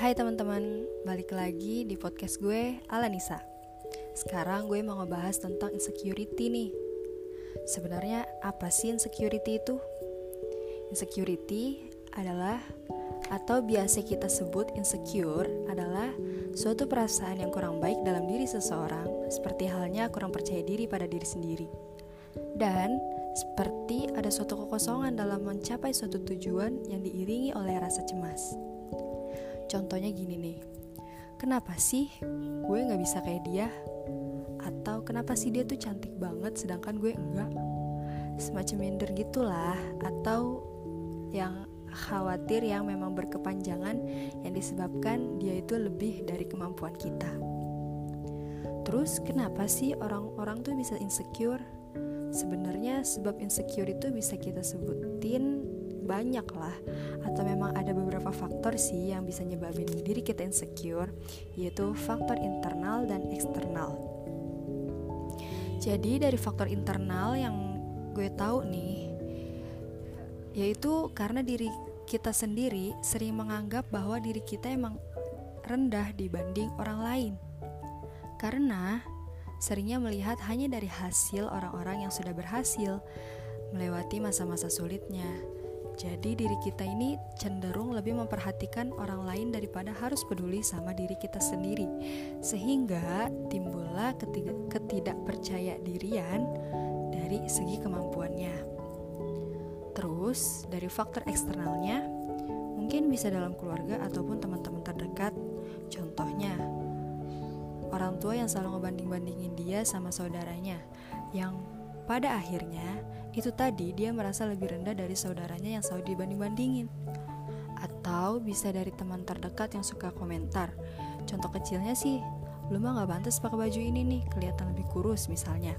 Hai teman-teman, balik lagi di podcast gue, Alanisa Sekarang gue mau ngebahas tentang insecurity nih Sebenarnya apa sih insecurity itu? Insecurity adalah atau biasa kita sebut insecure adalah suatu perasaan yang kurang baik dalam diri seseorang seperti halnya kurang percaya diri pada diri sendiri dan seperti ada suatu kekosongan dalam mencapai suatu tujuan yang diiringi oleh rasa cemas. Contohnya gini nih, kenapa sih gue gak bisa kayak dia? Atau kenapa sih dia tuh cantik banget sedangkan gue enggak? Semacam minder gitulah, atau yang khawatir yang memang berkepanjangan yang disebabkan dia itu lebih dari kemampuan kita. Terus kenapa sih orang-orang tuh bisa insecure? Sebenarnya sebab insecure itu bisa kita sebutin banyak lah atau memang ada beberapa faktor sih yang bisa nyebabin diri kita insecure yaitu faktor internal dan eksternal. Jadi dari faktor internal yang gue tahu nih yaitu karena diri kita sendiri sering menganggap bahwa diri kita emang rendah dibanding orang lain. Karena seringnya melihat hanya dari hasil orang-orang yang sudah berhasil melewati masa-masa sulitnya jadi diri kita ini cenderung lebih memperhatikan orang lain daripada harus peduli sama diri kita sendiri. Sehingga timbullah ketidakpercaya dirian dari segi kemampuannya. Terus dari faktor eksternalnya Mungkin bisa dalam keluarga ataupun teman-teman terdekat. Contohnya Orang tua yang selalu ngebanding-bandingin dia sama saudaranya Yang pada akhirnya, itu tadi dia merasa lebih rendah dari saudaranya yang selalu dibanding-bandingin. Atau bisa dari teman terdekat yang suka komentar. Contoh kecilnya sih, lu mah gak pantas pakai baju ini nih, kelihatan lebih kurus misalnya.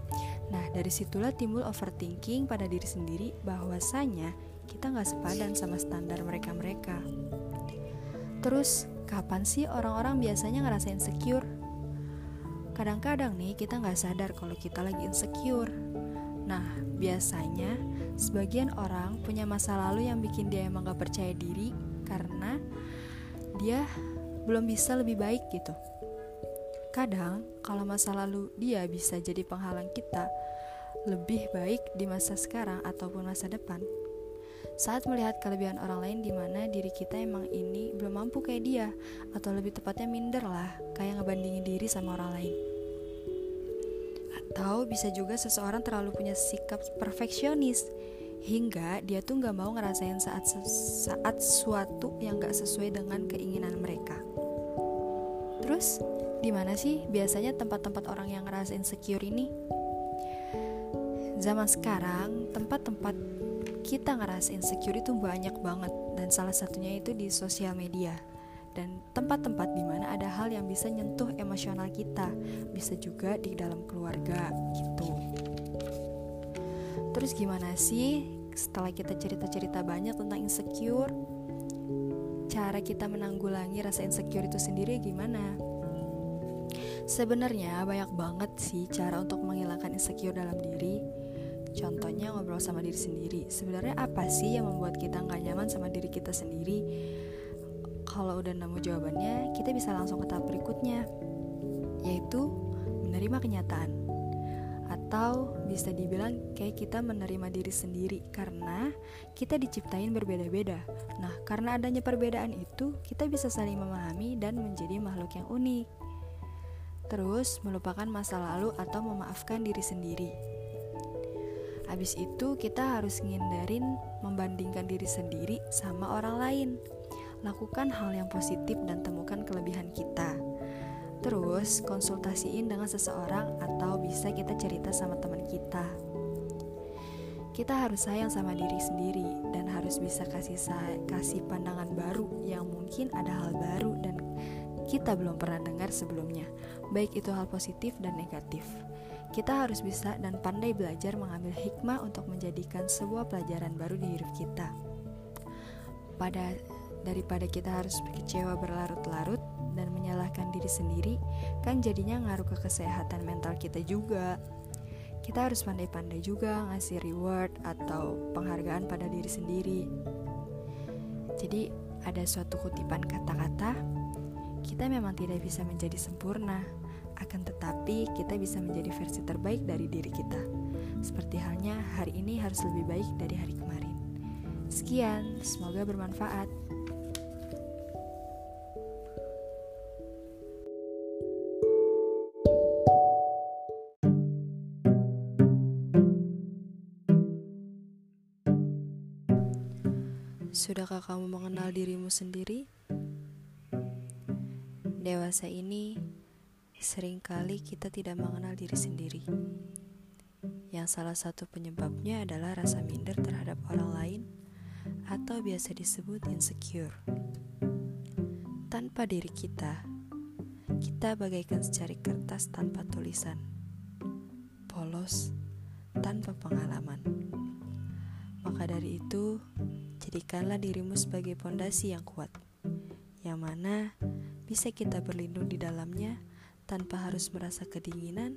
Nah, dari situlah timbul overthinking pada diri sendiri bahwasanya kita gak sepadan sama standar mereka-mereka. Terus, kapan sih orang-orang biasanya ngerasain insecure? Kadang-kadang nih kita nggak sadar kalau kita lagi insecure Nah, biasanya sebagian orang punya masa lalu yang bikin dia emang gak percaya diri karena dia belum bisa lebih baik gitu. Kadang, kalau masa lalu dia bisa jadi penghalang kita lebih baik di masa sekarang ataupun masa depan. Saat melihat kelebihan orang lain di mana diri kita emang ini belum mampu kayak dia atau lebih tepatnya minder lah, kayak ngebandingin diri sama orang lain. Atau bisa juga seseorang terlalu punya sikap perfeksionis hingga dia tuh nggak mau ngerasain saat saat suatu yang nggak sesuai dengan keinginan mereka. Terus di mana sih biasanya tempat-tempat orang yang ngerasain insecure ini? Zaman sekarang tempat-tempat kita ngerasain insecure itu banyak banget dan salah satunya itu di sosial media dan tempat-tempat di mana ada hal yang bisa nyentuh emosional kita, bisa juga di dalam keluarga gitu. Terus gimana sih setelah kita cerita-cerita banyak tentang insecure, cara kita menanggulangi rasa insecure itu sendiri gimana? Sebenarnya banyak banget sih cara untuk menghilangkan insecure dalam diri. Contohnya ngobrol sama diri sendiri. Sebenarnya apa sih yang membuat kita nggak nyaman sama diri kita sendiri? Kalau udah nemu jawabannya, kita bisa langsung ke tahap berikutnya, yaitu menerima kenyataan. Atau bisa dibilang kayak kita menerima diri sendiri karena kita diciptain berbeda-beda. Nah, karena adanya perbedaan itu, kita bisa saling memahami dan menjadi makhluk yang unik. Terus, melupakan masa lalu atau memaafkan diri sendiri. Habis itu, kita harus ngindarin membandingkan diri sendiri sama orang lain lakukan hal yang positif dan temukan kelebihan kita. Terus, konsultasiin dengan seseorang atau bisa kita cerita sama teman kita. Kita harus sayang sama diri sendiri dan harus bisa kasih kasih pandangan baru yang mungkin ada hal baru dan kita belum pernah dengar sebelumnya, baik itu hal positif dan negatif. Kita harus bisa dan pandai belajar mengambil hikmah untuk menjadikan sebuah pelajaran baru di hidup kita. Pada daripada kita harus kecewa berlarut-larut dan menyalahkan diri sendiri, kan jadinya ngaruh ke kesehatan mental kita juga. Kita harus pandai-pandai juga ngasih reward atau penghargaan pada diri sendiri. Jadi, ada suatu kutipan kata-kata, kita memang tidak bisa menjadi sempurna, akan tetapi kita bisa menjadi versi terbaik dari diri kita. Seperti halnya hari ini harus lebih baik dari hari kemarin. Sekian, semoga bermanfaat. Sudahkah kamu mengenal dirimu sendiri? Dewasa ini, sering kali kita tidak mengenal diri sendiri. Yang salah satu penyebabnya adalah rasa minder terhadap orang lain atau biasa disebut insecure. Tanpa diri kita, kita bagaikan secari kertas tanpa tulisan, polos, tanpa pengalaman. Maka dari itu, jadikanlah dirimu sebagai pondasi yang kuat, yang mana bisa kita berlindung di dalamnya tanpa harus merasa kedinginan,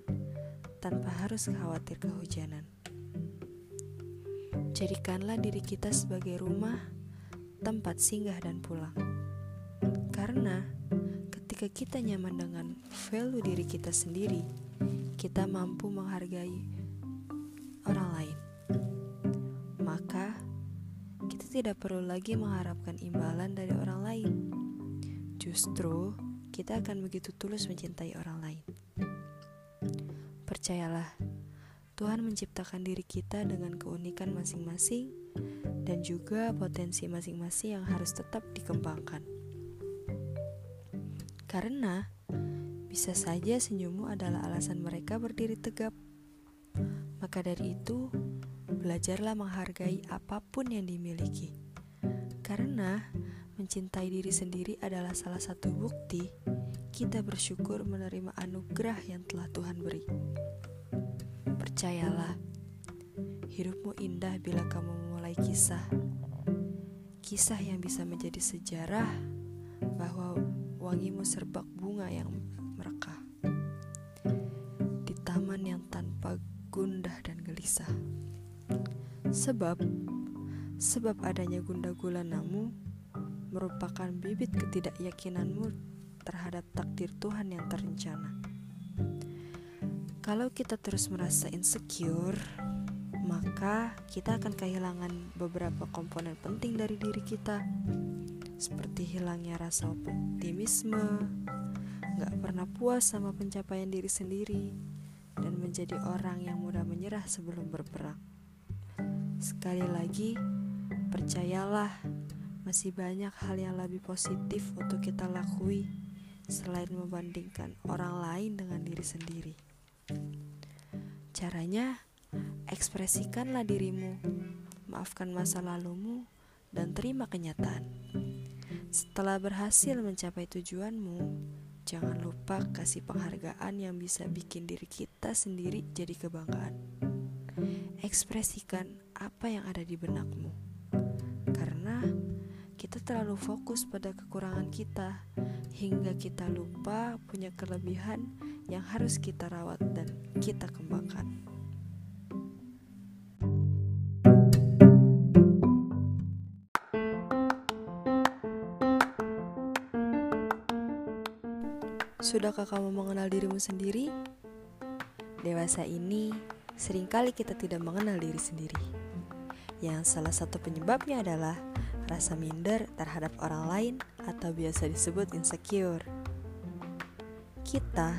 tanpa harus khawatir kehujanan. Jadikanlah diri kita sebagai rumah, tempat singgah dan pulang. Karena ketika kita nyaman dengan value diri kita sendiri, kita mampu menghargai orang lain. Tidak perlu lagi mengharapkan imbalan dari orang lain Justru kita akan begitu tulus mencintai orang lain. Percayalah, Tuhan menciptakan diri kita dengan keunikan masing-masing dan juga potensi masing-masing yang harus tetap dikembangkan. Karena bisa saja senyummu adalah alasan mereka berdiri tegap. Maka dari itu, belajarlah menghargai apa pun yang dimiliki. Karena Mencintai diri sendiri adalah salah satu bukti kita bersyukur menerima anugerah yang telah Tuhan beri. Percayalah, hidupmu indah bila kamu memulai kisah. Kisah yang bisa menjadi sejarah bahwa wangimu serbak bunga yang Sebab sebab adanya gundah gulanamu merupakan bibit ketidakyakinanmu terhadap takdir Tuhan yang terencana. Kalau kita terus merasa insecure, maka kita akan kehilangan beberapa komponen penting dari diri kita, seperti hilangnya rasa optimisme, gak pernah puas sama pencapaian diri sendiri, dan menjadi orang yang mudah menyerah sebelum berperang. Sekali lagi, percayalah masih banyak hal yang lebih positif untuk kita lakui selain membandingkan orang lain dengan diri sendiri. Caranya, ekspresikanlah dirimu, maafkan masa lalumu, dan terima kenyataan. Setelah berhasil mencapai tujuanmu, jangan lupa kasih penghargaan yang bisa bikin diri kita sendiri jadi kebanggaan. Ekspresikan apa yang ada di benakmu, karena kita terlalu fokus pada kekurangan kita hingga kita lupa punya kelebihan yang harus kita rawat dan kita kembangkan. Sudahkah kamu mengenal dirimu sendiri? Dewasa ini, sering kali kita tidak mengenal diri sendiri. Yang salah satu penyebabnya adalah rasa minder terhadap orang lain atau biasa disebut insecure. Kita,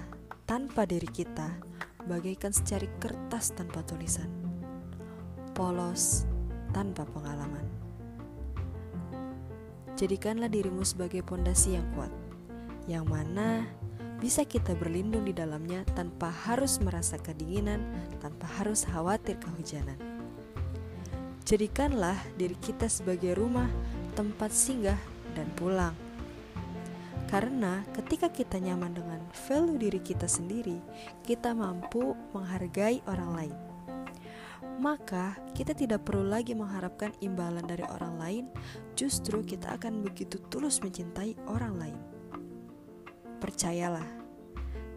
tanpa diri kita, bagaikan secari kertas tanpa tulisan. Polos, tanpa pengalaman. Jadikanlah dirimu sebagai pondasi yang kuat, yang mana bisa kita berlindung di dalamnya tanpa harus merasa kedinginan, tanpa harus khawatir kehujanan. Jadikanlah diri kita sebagai rumah, tempat singgah, dan pulang. Karena ketika kita nyaman dengan value diri kita sendiri, kita mampu menghargai orang lain. Maka kita tidak perlu lagi mengharapkan imbalan dari orang lain, justru kita akan begitu tulus mencintai orang lain. Percayalah,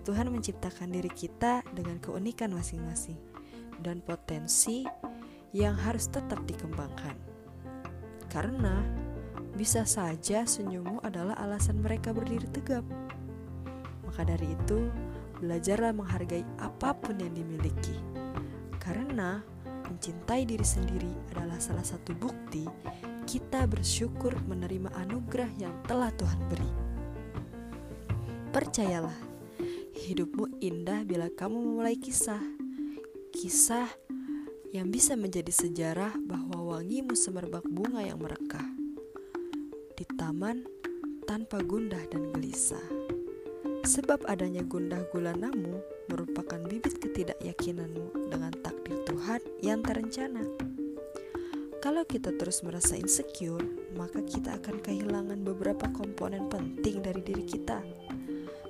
Tuhan menciptakan diri kita dengan keunikan masing-masing dan potensi yang harus tetap dikembangkan. Karena bisa saja senyummu adalah alasan mereka berdiri tegap. Maka dari itu, belajarlah menghargai apa pun yang dimiliki. Karena mencintai diri sendiri adalah salah satu bukti kita bersyukur menerima anugerah yang telah Tuhan beri. Percayalah, hidupmu indah bila kamu memulai kisah. Kisah yang bisa menjadi sejarah bahwa wangimu semerbak bunga yang merekah di taman tanpa gundah dan gelisah. Sebab adanya gundah gulanamu merupakan bibit ketidakyakinanmu dengan takdir Tuhan yang terencana. Kalau kita terus merasa insecure, maka kita akan kehilangan beberapa komponen penting dari diri kita,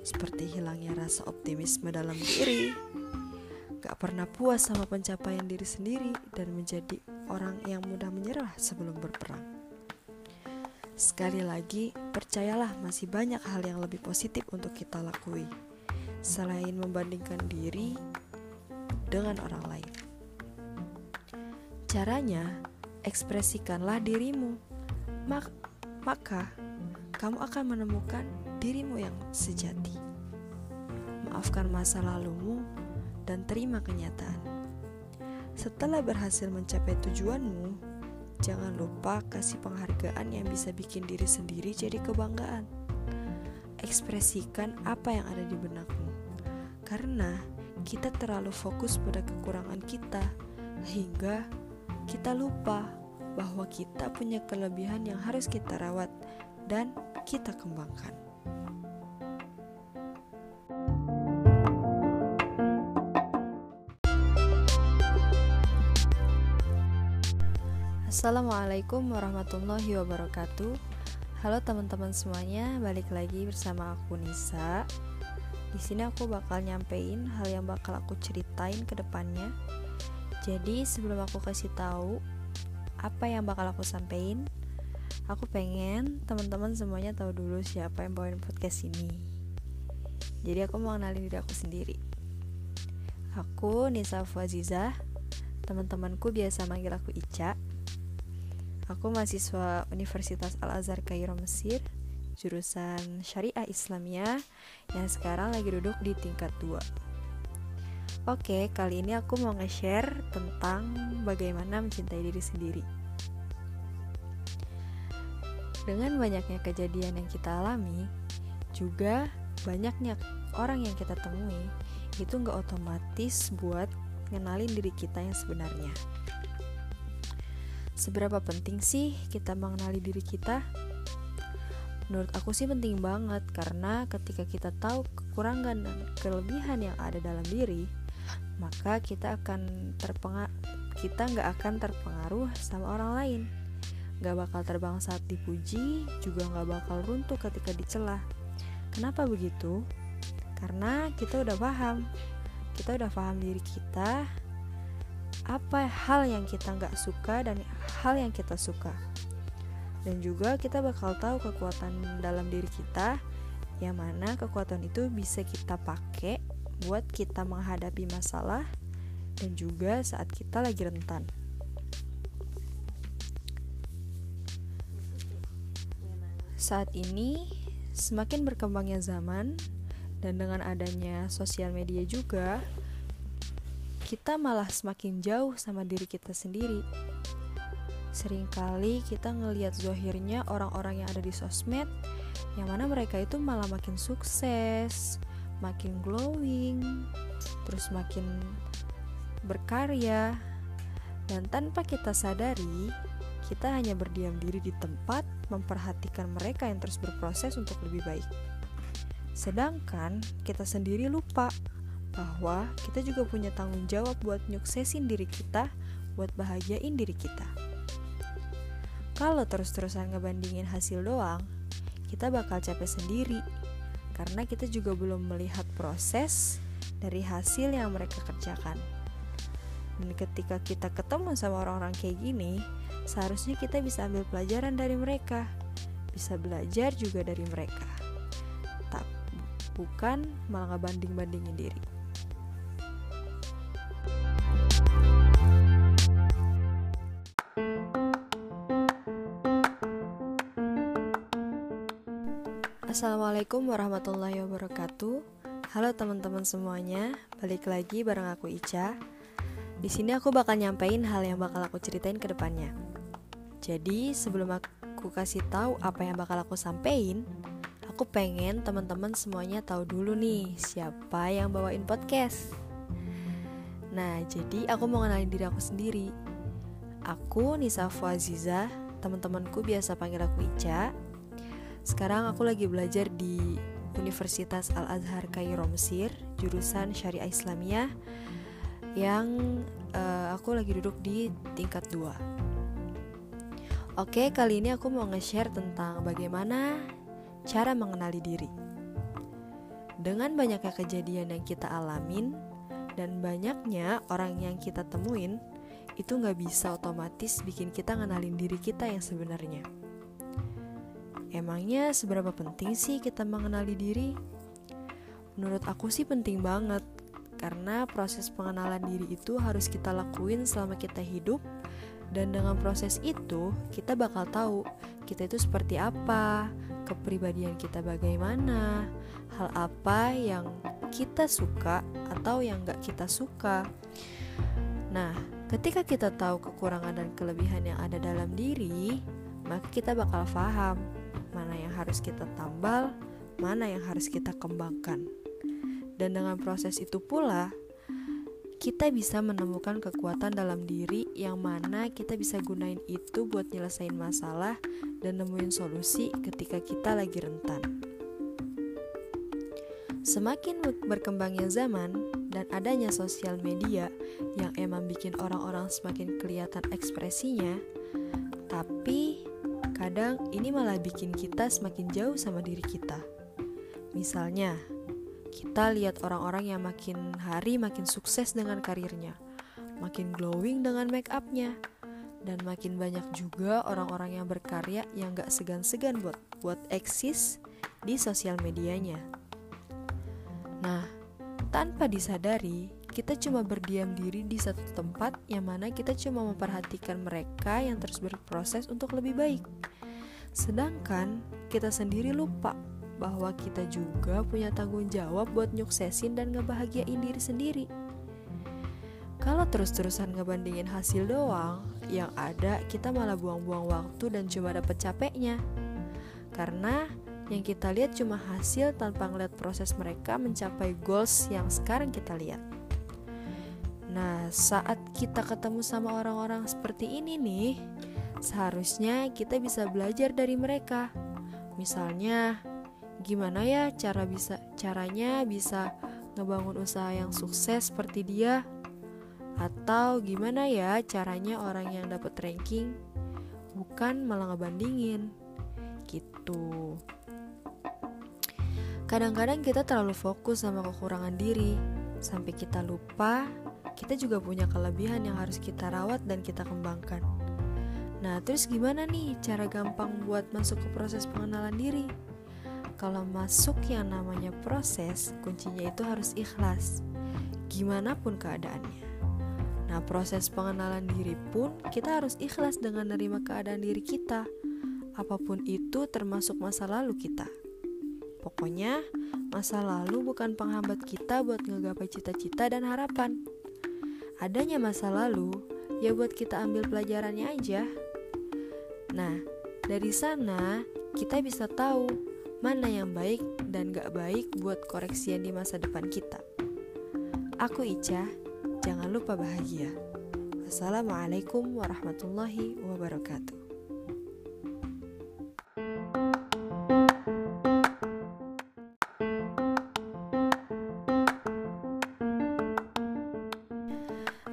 seperti hilangnya rasa optimisme dalam diri, gak pernah puas sama pencapaian diri sendiri dan menjadi orang yang mudah menyerah sebelum berperang. Sekali lagi, percayalah masih banyak hal yang lebih positif untuk kita lakui selain membandingkan diri dengan orang lain. Caranya, ekspresikanlah dirimu, mak maka kamu akan menemukan dirimu yang sejati. Maafkan masa lalumu dan terima kenyataan. Setelah berhasil mencapai tujuanmu, jangan lupa kasih penghargaan yang bisa bikin diri sendiri jadi kebanggaan. Ekspresikan apa yang ada di benakmu, karena kita terlalu fokus pada kekurangan kita, hingga kita lupa bahwa kita punya kelebihan yang harus kita rawat dan kita kembangkan. Assalamualaikum warahmatullahi wabarakatuh. Halo teman-teman semuanya, balik lagi bersama aku Nisa. Di sini aku bakal nyampein hal yang bakal aku ceritain ke depannya. Jadi sebelum aku kasih tahu apa yang bakal aku sampein, aku pengen teman-teman semuanya tahu dulu siapa yang bawain podcast ini. Jadi aku mau kenalin diri aku sendiri. Aku Nisa Fuaziza. Teman-temanku biasa manggil aku Ica Aku mahasiswa Universitas Al-Azhar Kairo Mesir jurusan Syariah Islamiyah yang sekarang lagi duduk di tingkat 2. Oke, kali ini aku mau nge-share tentang bagaimana mencintai diri sendiri. Dengan banyaknya kejadian yang kita alami, juga banyaknya orang yang kita temui, itu nggak otomatis buat ngenalin diri kita yang sebenarnya. Seberapa penting sih kita mengenali diri kita? Menurut aku sih penting banget karena ketika kita tahu kekurangan dan kelebihan yang ada dalam diri, maka kita akan terpengaruh kita nggak akan terpengaruh sama orang lain. Gak bakal terbang saat dipuji, juga nggak bakal runtuh ketika dicela. Kenapa begitu? Karena kita udah paham, kita udah paham diri kita, apa hal yang kita nggak suka dan hal yang kita suka dan juga kita bakal tahu kekuatan dalam diri kita yang mana kekuatan itu bisa kita pakai buat kita menghadapi masalah dan juga saat kita lagi rentan. Saat ini semakin berkembangnya zaman dan dengan adanya sosial media juga kita malah semakin jauh sama diri kita sendiri. Seringkali kita ngelihat zohirnya orang-orang yang ada di sosmed, yang mana mereka itu malah makin sukses, makin glowing, terus makin berkarya, dan tanpa kita sadari, kita hanya berdiam diri di tempat memperhatikan mereka yang terus berproses untuk lebih baik. Sedangkan kita sendiri lupa bahwa kita juga punya tanggung jawab buat nyuksesin diri kita, buat bahagiain diri kita. Kalau terus-terusan ngebandingin hasil doang, kita bakal capek sendiri karena kita juga belum melihat proses dari hasil yang mereka kerjakan. Dan ketika kita ketemu sama orang-orang kayak gini, seharusnya kita bisa ambil pelajaran dari mereka, bisa belajar juga dari mereka. Bukan malah ngebanding-bandingin diri. Assalamualaikum warahmatullahi wabarakatuh Halo teman-teman semuanya, balik lagi bareng aku Ica. Di sini aku bakal nyampein hal yang bakal aku ceritain ke depannya. Jadi sebelum aku kasih tahu apa yang bakal aku sampein, aku pengen teman-teman semuanya tahu dulu nih siapa yang bawain podcast. Nah, jadi aku mau kenalin diri aku sendiri. Aku Nisa Fuaziza, teman-temanku biasa panggil aku Ica. Sekarang aku lagi belajar di Universitas Al-Azhar Kairo Mesir, jurusan Syariah Islamiyah yang uh, aku lagi duduk di tingkat 2. Oke, kali ini aku mau nge-share tentang bagaimana cara mengenali diri. Dengan banyaknya kejadian yang kita alamin dan banyaknya orang yang kita temuin, itu nggak bisa otomatis bikin kita ngenalin diri kita yang sebenarnya. Emangnya seberapa penting sih kita mengenali diri? Menurut aku sih penting banget karena proses pengenalan diri itu harus kita lakuin selama kita hidup dan dengan proses itu kita bakal tahu kita itu seperti apa, kepribadian kita bagaimana, hal apa yang kita suka atau yang gak kita suka. Nah, ketika kita tahu kekurangan dan kelebihan yang ada dalam diri, maka kita bakal paham mana yang harus kita tambal, mana yang harus kita kembangkan. Dan dengan proses itu pula, kita bisa menemukan kekuatan dalam diri yang mana kita bisa gunain itu buat nyelesain masalah dan nemuin solusi ketika kita lagi rentan. Semakin berkembangnya zaman dan adanya sosial media yang emang bikin orang-orang semakin kelihatan ekspresinya, tapi Kadang ini malah bikin kita semakin jauh sama diri kita. Misalnya, kita lihat orang-orang yang makin hari makin sukses dengan karirnya, makin glowing dengan make upnya, dan makin banyak juga orang-orang yang berkarya yang gak segan-segan buat buat eksis di sosial medianya. Nah, tanpa disadari, kita cuma berdiam diri di satu tempat yang mana kita cuma memperhatikan mereka yang terus berproses untuk lebih baik. Sedangkan kita sendiri lupa bahwa kita juga punya tanggung jawab buat nyuksesin dan ngebahagiain diri sendiri. Kalau terus-terusan ngebandingin hasil doang, yang ada kita malah buang-buang waktu dan cuma dapet capeknya. Karena yang kita lihat cuma hasil tanpa ngeliat proses mereka mencapai goals yang sekarang kita lihat. Nah, saat kita ketemu sama orang-orang seperti ini nih, seharusnya kita bisa belajar dari mereka. Misalnya, gimana ya cara bisa caranya bisa ngebangun usaha yang sukses seperti dia? Atau gimana ya caranya orang yang dapat ranking bukan malah ngebandingin? Gitu. Kadang-kadang kita terlalu fokus sama kekurangan diri sampai kita lupa kita juga punya kelebihan yang harus kita rawat dan kita kembangkan. Nah, terus gimana nih cara gampang buat masuk ke proses pengenalan diri? Kalau masuk yang namanya proses, kuncinya itu harus ikhlas. Gimana pun keadaannya. Nah, proses pengenalan diri pun kita harus ikhlas dengan menerima keadaan diri kita. Apa pun itu termasuk masa lalu kita. Pokoknya, masa lalu bukan penghambat kita buat ngegapai cita-cita dan harapan adanya masa lalu, ya buat kita ambil pelajarannya aja. Nah, dari sana kita bisa tahu mana yang baik dan gak baik buat koreksian di masa depan kita. Aku Ica, jangan lupa bahagia. Assalamualaikum warahmatullahi wabarakatuh.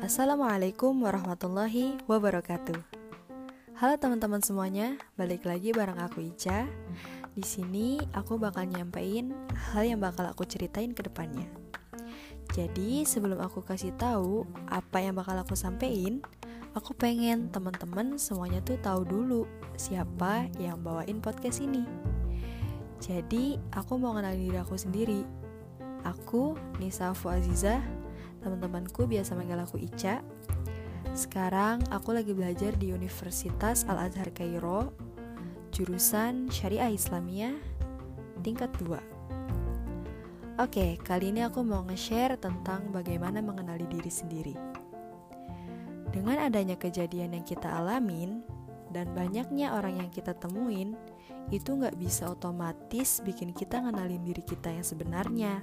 Assalamualaikum warahmatullahi wabarakatuh. Halo teman-teman semuanya, balik lagi bareng aku Ica. Di sini aku bakal nyampein hal yang bakal aku ceritain ke depannya. Jadi sebelum aku kasih tahu apa yang bakal aku sampein, aku pengen teman-teman semuanya tuh tahu dulu siapa yang bawain podcast ini. Jadi aku mau kenalin diri aku sendiri. Aku Nisa Fuazizah Teman-temanku biasa manggil aku Ica. Sekarang aku lagi belajar di Universitas Al-Azhar Kairo, jurusan Syariah Islamiyah tingkat 2. Oke, kali ini aku mau nge-share tentang bagaimana mengenali diri sendiri. Dengan adanya kejadian yang kita alamin dan banyaknya orang yang kita temuin, itu nggak bisa otomatis bikin kita ngenalin diri kita yang sebenarnya.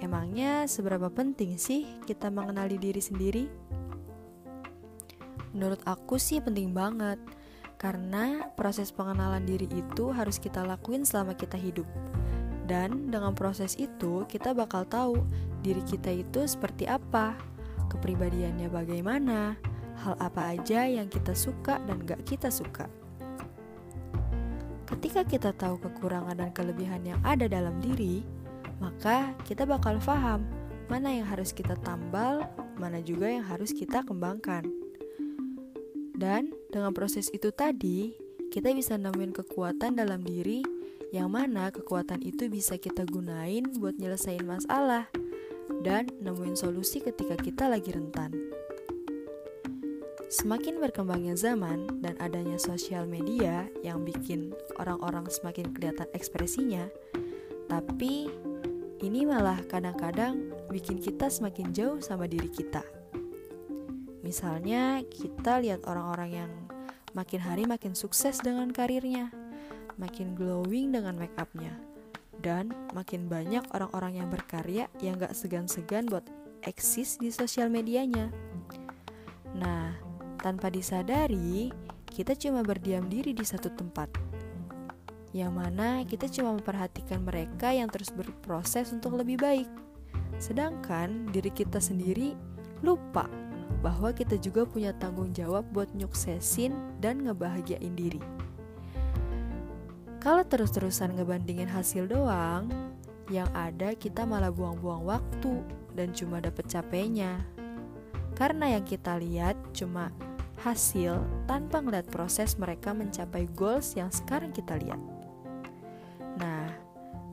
Emangnya seberapa penting sih kita mengenali diri sendiri? Menurut aku sih penting banget, karena proses pengenalan diri itu harus kita lakuin selama kita hidup dan dengan proses itu kita bakal tahu diri kita itu seperti apa, kepribadiannya bagaimana, hal apa aja yang kita suka dan gak kita suka. Ketika kita tahu kekurangan dan kelebihan yang ada dalam diri, maka kita bakal paham mana yang harus kita tambal, mana juga yang harus kita kembangkan. Dan dengan proses itu tadi, kita bisa nemuin kekuatan dalam diri yang mana kekuatan itu bisa kita gunain buat nyelesain masalah dan nemuin solusi ketika kita lagi rentan. Semakin berkembangnya zaman dan adanya sosial media yang bikin orang-orang semakin kelihatan ekspresinya, tapi ini malah kadang-kadang bikin kita semakin jauh sama diri kita. Misalnya, kita lihat orang-orang yang makin hari makin sukses dengan karirnya, makin glowing dengan make upnya dan makin banyak orang-orang yang berkarya yang gak segan-segan buat eksis di sosial medianya. Nah, tanpa disadari, kita cuma berdiam diri di satu tempat. Yang mana kita cuma memperhatikan mereka yang terus berproses untuk lebih baik. Sedangkan diri kita sendiri lupa bahwa kita juga punya tanggung jawab buat nyuksesin dan ngebahagiain diri. Kalau terus-terusan ngebandingin hasil doang, yang ada kita malah buang-buang waktu dan cuma dapet capeknya. Karena yang kita lihat cuma hasil tanpa ngeliat proses mereka mencapai goals yang sekarang kita lihat.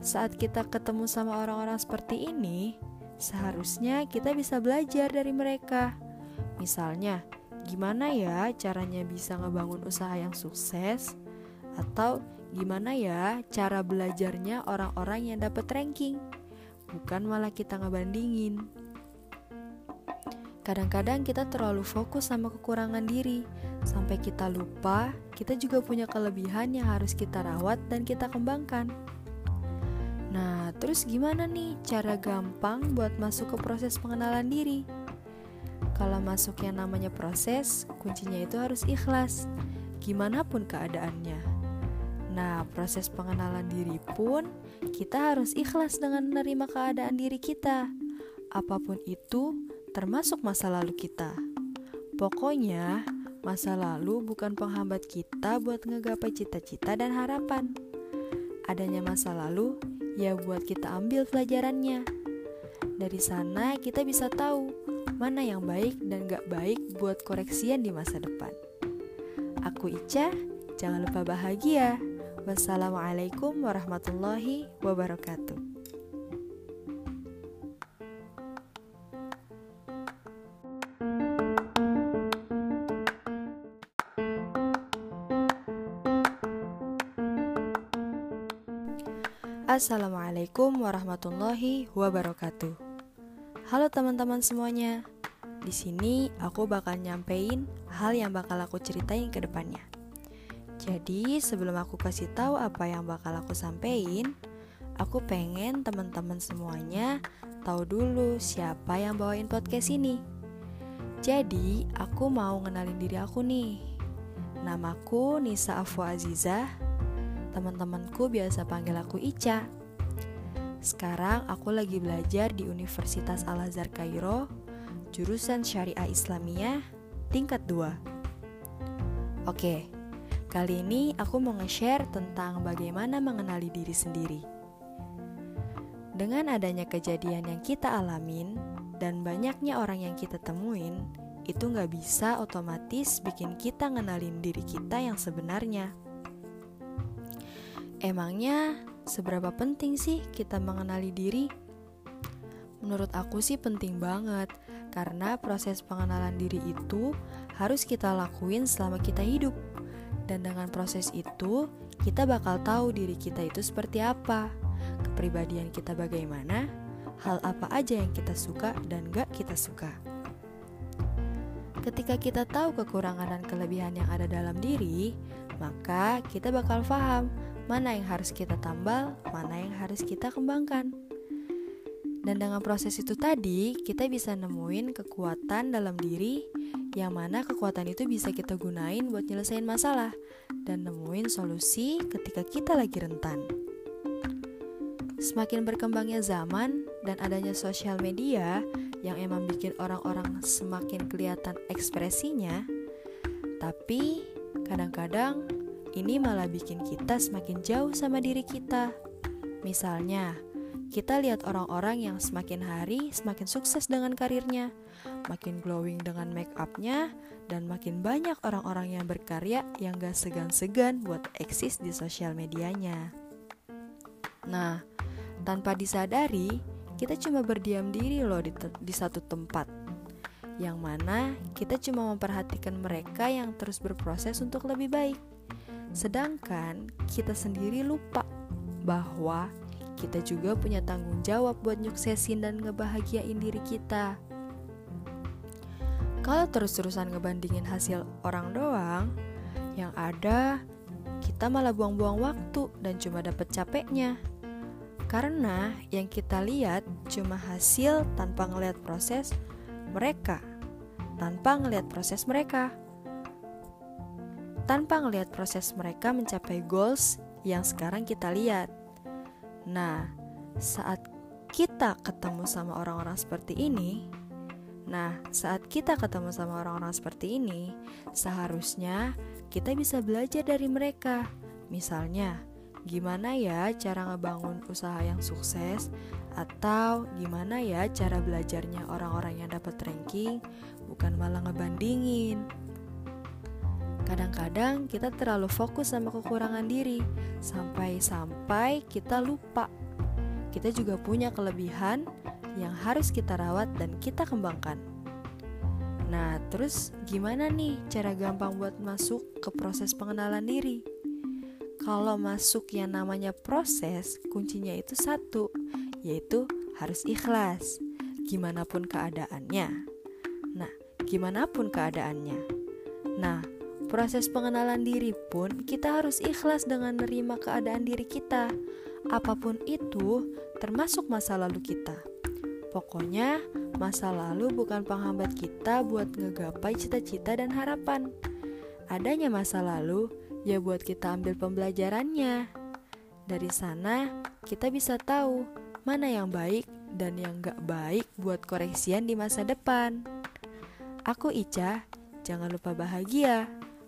Saat kita ketemu sama orang-orang seperti ini, seharusnya kita bisa belajar dari mereka. Misalnya, gimana ya caranya bisa ngebangun usaha yang sukses? Atau Gimana ya cara belajarnya orang-orang yang dapat ranking? Bukan malah kita ngebandingin. Kadang-kadang kita terlalu fokus sama kekurangan diri, sampai kita lupa kita juga punya kelebihan yang harus kita rawat dan kita kembangkan. Nah, terus gimana nih cara gampang buat masuk ke proses pengenalan diri? Kalau masuk yang namanya proses, kuncinya itu harus ikhlas, gimana pun keadaannya. Nah, proses pengenalan diri pun kita harus ikhlas dengan menerima keadaan diri kita. Apa pun itu, termasuk masa lalu kita. Pokoknya, masa lalu bukan penghambat kita buat ngegapai cita-cita dan harapan. Adanya masa lalu, ya buat kita ambil pelajarannya. Dari sana kita bisa tahu mana yang baik dan gak baik buat koreksian di masa depan. Aku Ica, jangan lupa bahagia. Wassalamualaikum warahmatullahi wabarakatuh. Assalamualaikum warahmatullahi wabarakatuh. Halo teman-teman semuanya. Di sini aku bakal nyampein hal yang bakal aku ceritain ke depannya. Jadi sebelum aku kasih tahu apa yang bakal aku sampein, aku pengen teman-teman semuanya tahu dulu siapa yang bawain podcast ini. Jadi aku mau ngenalin diri aku nih. Namaku Nisa Afwa Aziza. Teman-temanku biasa panggil aku Ica. Sekarang aku lagi belajar di Universitas Al-Azhar Kairo, jurusan Syariah Islamiyah, tingkat 2. Oke, Kali ini aku mau nge-share tentang bagaimana mengenali diri sendiri. Dengan adanya kejadian yang kita alamin dan banyaknya orang yang kita temuin, itu nggak bisa otomatis bikin kita ngenalin diri kita yang sebenarnya. Emangnya seberapa penting sih kita mengenali diri? Menurut aku sih penting banget, karena proses pengenalan diri itu harus kita lakuin selama kita hidup dan dengan proses itu, kita bakal tahu diri kita itu seperti apa. kepribadian kita bagaimana, hal apa aja yang kita suka dan gak kita suka. Ketika kita tahu kekurangan dan kelebihan yang ada dalam diri, maka kita bakal paham mana yang harus kita tambal, mana yang harus kita kembangkan. Dan dengan proses itu tadi, kita bisa nemuin kekuatan dalam diri yang mana kekuatan itu bisa kita gunain buat nyelesain masalah dan nemuin solusi ketika kita lagi rentan. Semakin berkembangnya zaman dan adanya sosial media yang emang bikin orang-orang semakin kelihatan ekspresinya, tapi kadang-kadang ini malah bikin kita semakin jauh sama diri kita. Misalnya, kita lihat orang-orang yang semakin hari semakin sukses dengan karirnya, makin glowing dengan make upnya, dan makin banyak orang-orang yang berkarya yang gak segan-segan buat eksis di sosial medianya. Nah, tanpa disadari, kita cuma berdiam diri loh di, di satu tempat, yang mana kita cuma memperhatikan mereka yang terus berproses untuk lebih baik. Sedangkan kita sendiri lupa bahwa kita juga punya tanggung jawab buat nyuksesin dan ngebahagiain diri kita. Kalau terus-terusan ngebandingin hasil orang doang, yang ada kita malah buang-buang waktu dan cuma dapet capeknya. Karena yang kita lihat cuma hasil tanpa ngeliat proses mereka, tanpa ngeliat proses mereka. Tanpa ngeliat proses mereka mencapai goals yang sekarang kita lihat. Nah, saat kita ketemu sama orang-orang seperti ini, nah, saat kita ketemu sama orang-orang seperti ini, seharusnya kita bisa belajar dari mereka. Misalnya, gimana ya cara ngebangun usaha yang sukses atau gimana ya cara belajarnya orang-orang yang dapat ranking bukan malah ngebandingin Kadang-kadang kita terlalu fokus sama kekurangan diri, sampai-sampai kita lupa. Kita juga punya kelebihan yang harus kita rawat dan kita kembangkan. Nah, terus gimana nih cara gampang buat masuk ke proses pengenalan diri? Kalau masuk yang namanya proses, kuncinya itu satu, yaitu harus ikhlas. Gimana pun keadaannya. Nah, gimana pun keadaannya. Nah, Proses pengenalan diri pun kita harus ikhlas dengan menerima keadaan diri kita. Apa pun itu, termasuk masa lalu kita. Pokoknya, masa lalu bukan penghambat kita buat ngegapai cita-cita dan harapan. Adanya masa lalu, ya buat kita ambil pembelajarannya. Dari sana, kita bisa tahu mana yang baik dan yang gak baik buat koreksian di masa depan. Aku Ica, jangan lupa bahagia.